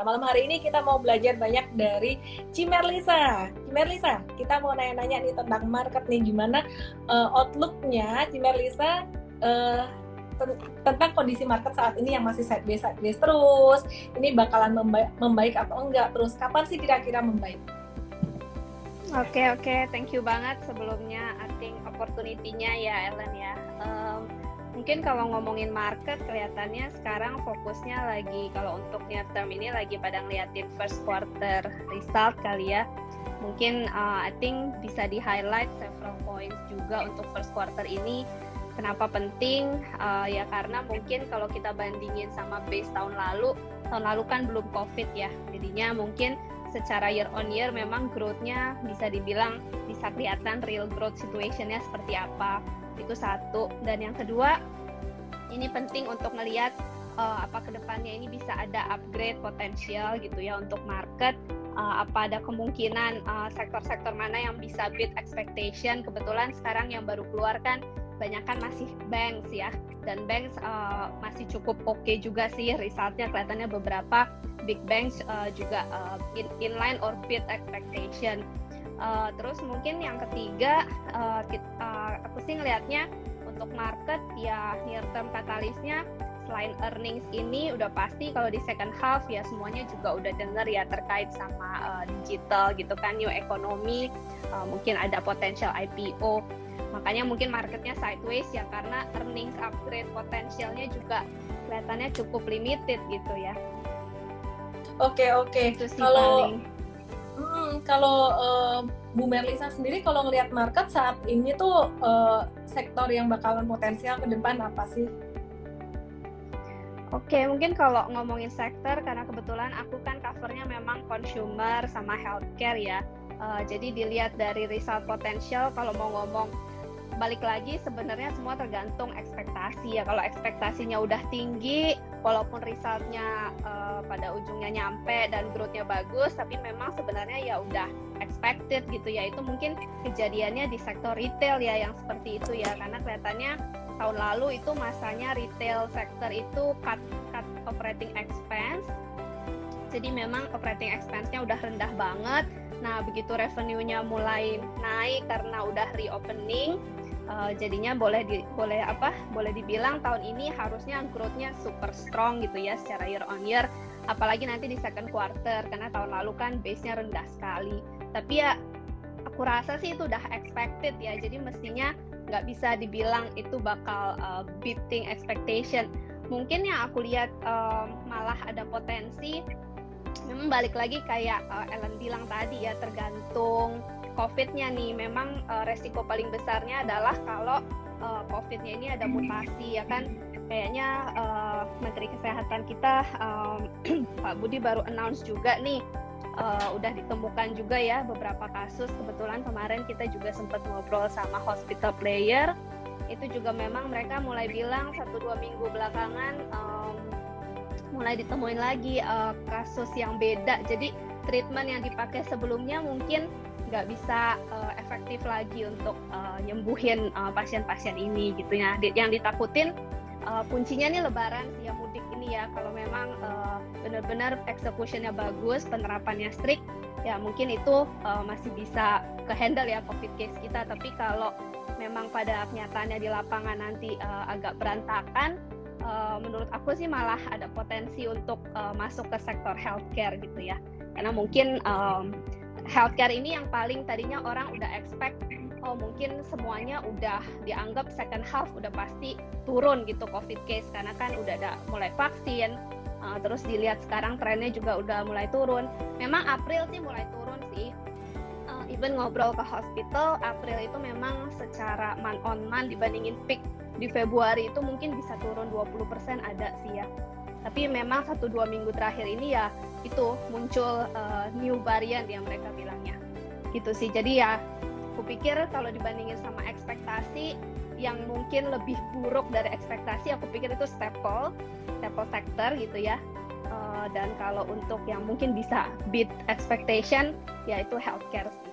Nah, malam hari ini kita mau belajar banyak dari Cimerlisa. Cimerlisa, kita mau nanya-nanya nih tentang market nih, gimana uh, outlook-nya Cimerlisa uh, tentang kondisi market saat ini yang masih sideways sideways terus ini bakalan membaik, membaik atau enggak terus kapan sih kira-kira membaik Oke okay, oke, okay. thank you banget sebelumnya. Think opportunity-nya ya Ellen ya. Um, mungkin kalau ngomongin market kelihatannya sekarang fokusnya lagi kalau untuk near term ini lagi pada ngeliatin first quarter result kali ya. Mungkin uh, I think bisa di highlight several points juga untuk first quarter ini. Kenapa penting? Uh, ya karena mungkin kalau kita bandingin sama base tahun lalu, tahun lalu kan belum COVID ya. Jadinya mungkin secara year on year memang growth-nya bisa dibilang bisa kelihatan real growth situation-nya seperti apa. Itu satu. Dan yang kedua, ini penting untuk melihat uh, apa ke depannya ini bisa ada upgrade potensial gitu ya untuk market. Uh, apa ada kemungkinan uh, sektor-sektor mana yang bisa beat expectation? Kebetulan sekarang yang baru keluar kan banyak kan masih banks ya dan banks uh, masih cukup oke okay juga sih resultnya kelihatannya beberapa big banks uh, juga uh, in inline or beat expectation uh, terus mungkin yang ketiga uh, kita, uh, aku sih ngelihatnya untuk market ya near term katalisnya selain earnings ini udah pasti kalau di second half ya semuanya juga udah denger ya terkait sama uh, digital gitu kan new economy uh, mungkin ada potensial IPO makanya mungkin marketnya sideways ya karena earnings upgrade potensialnya juga kelihatannya cukup limited gitu ya. Oke oke. Kalau hmm, kalau uh, Bu Merlisa sendiri kalau ngelihat market saat ini tuh uh, sektor yang bakalan potensial ke depan apa sih Oke, mungkin kalau ngomongin sektor, karena kebetulan aku kan covernya memang consumer sama healthcare ya. Uh, jadi dilihat dari result potensial, kalau mau ngomong balik lagi sebenarnya semua tergantung ekspektasi ya kalau ekspektasinya udah tinggi walaupun resultnya uh, pada ujungnya nyampe dan growthnya bagus tapi memang sebenarnya ya udah expected gitu ya. Itu mungkin kejadiannya di sektor retail ya yang seperti itu ya. Karena kelihatannya tahun lalu itu masanya retail sektor itu cut cut operating expense. Jadi memang operating expense-nya udah rendah banget. Nah, begitu revenue-nya mulai naik karena udah reopening, uh, jadinya boleh di, boleh apa boleh dibilang tahun ini harusnya growth-nya super strong gitu ya secara year on year. Apalagi nanti di second quarter karena tahun lalu kan base-nya rendah sekali. Tapi ya aku rasa sih itu udah expected ya. Jadi mestinya nggak bisa dibilang itu bakal uh, beating expectation. Mungkin yang aku lihat uh, malah ada potensi memang balik lagi kayak uh, Ellen bilang tadi ya tergantung COVID-nya nih memang uh, resiko paling besarnya adalah kalau uh, COVID-nya ini ada mutasi ya kan? Kayaknya uh, Menteri Kesehatan kita um, Pak Budi baru announce juga nih uh, udah ditemukan juga ya beberapa kasus. Kebetulan kemarin kita juga sempat ngobrol sama hospital player. Itu juga memang mereka mulai bilang satu dua minggu belakangan um, mulai ditemuin lagi uh, kasus yang beda. Jadi treatment yang dipakai sebelumnya mungkin nggak bisa uh, efektif lagi untuk uh, nyembuhin uh, pasien-pasien ini gitu ya. Yang ditakutin uh, kuncinya nih lebaran ya mudik ini ya. Kalau memang uh, benar-benar executionnya bagus, penerapannya strict, ya mungkin itu uh, masih bisa ke handle ya covid case kita. Tapi kalau memang pada kenyataannya di lapangan nanti uh, agak berantakan, uh, menurut aku sih malah ada potensi untuk uh, masuk ke sektor healthcare gitu ya. Karena mungkin um, healthcare ini yang paling tadinya orang udah expect oh mungkin semuanya udah dianggap second half udah pasti turun gitu covid case karena kan udah ada mulai vaksin uh, terus dilihat sekarang trennya juga udah mulai turun. Memang April sih mulai turun sih. Uh, even ngobrol ke hospital April itu memang secara month on month dibandingin peak di Februari itu mungkin bisa turun 20% ada sih ya tapi memang satu dua minggu terakhir ini ya itu muncul uh, new variant yang mereka bilangnya. Gitu sih. Jadi ya aku pikir kalau dibandingin sama ekspektasi yang mungkin lebih buruk dari ekspektasi aku pikir itu staple staple sector gitu ya. Uh, dan kalau untuk yang mungkin bisa beat expectation ya itu healthcare sih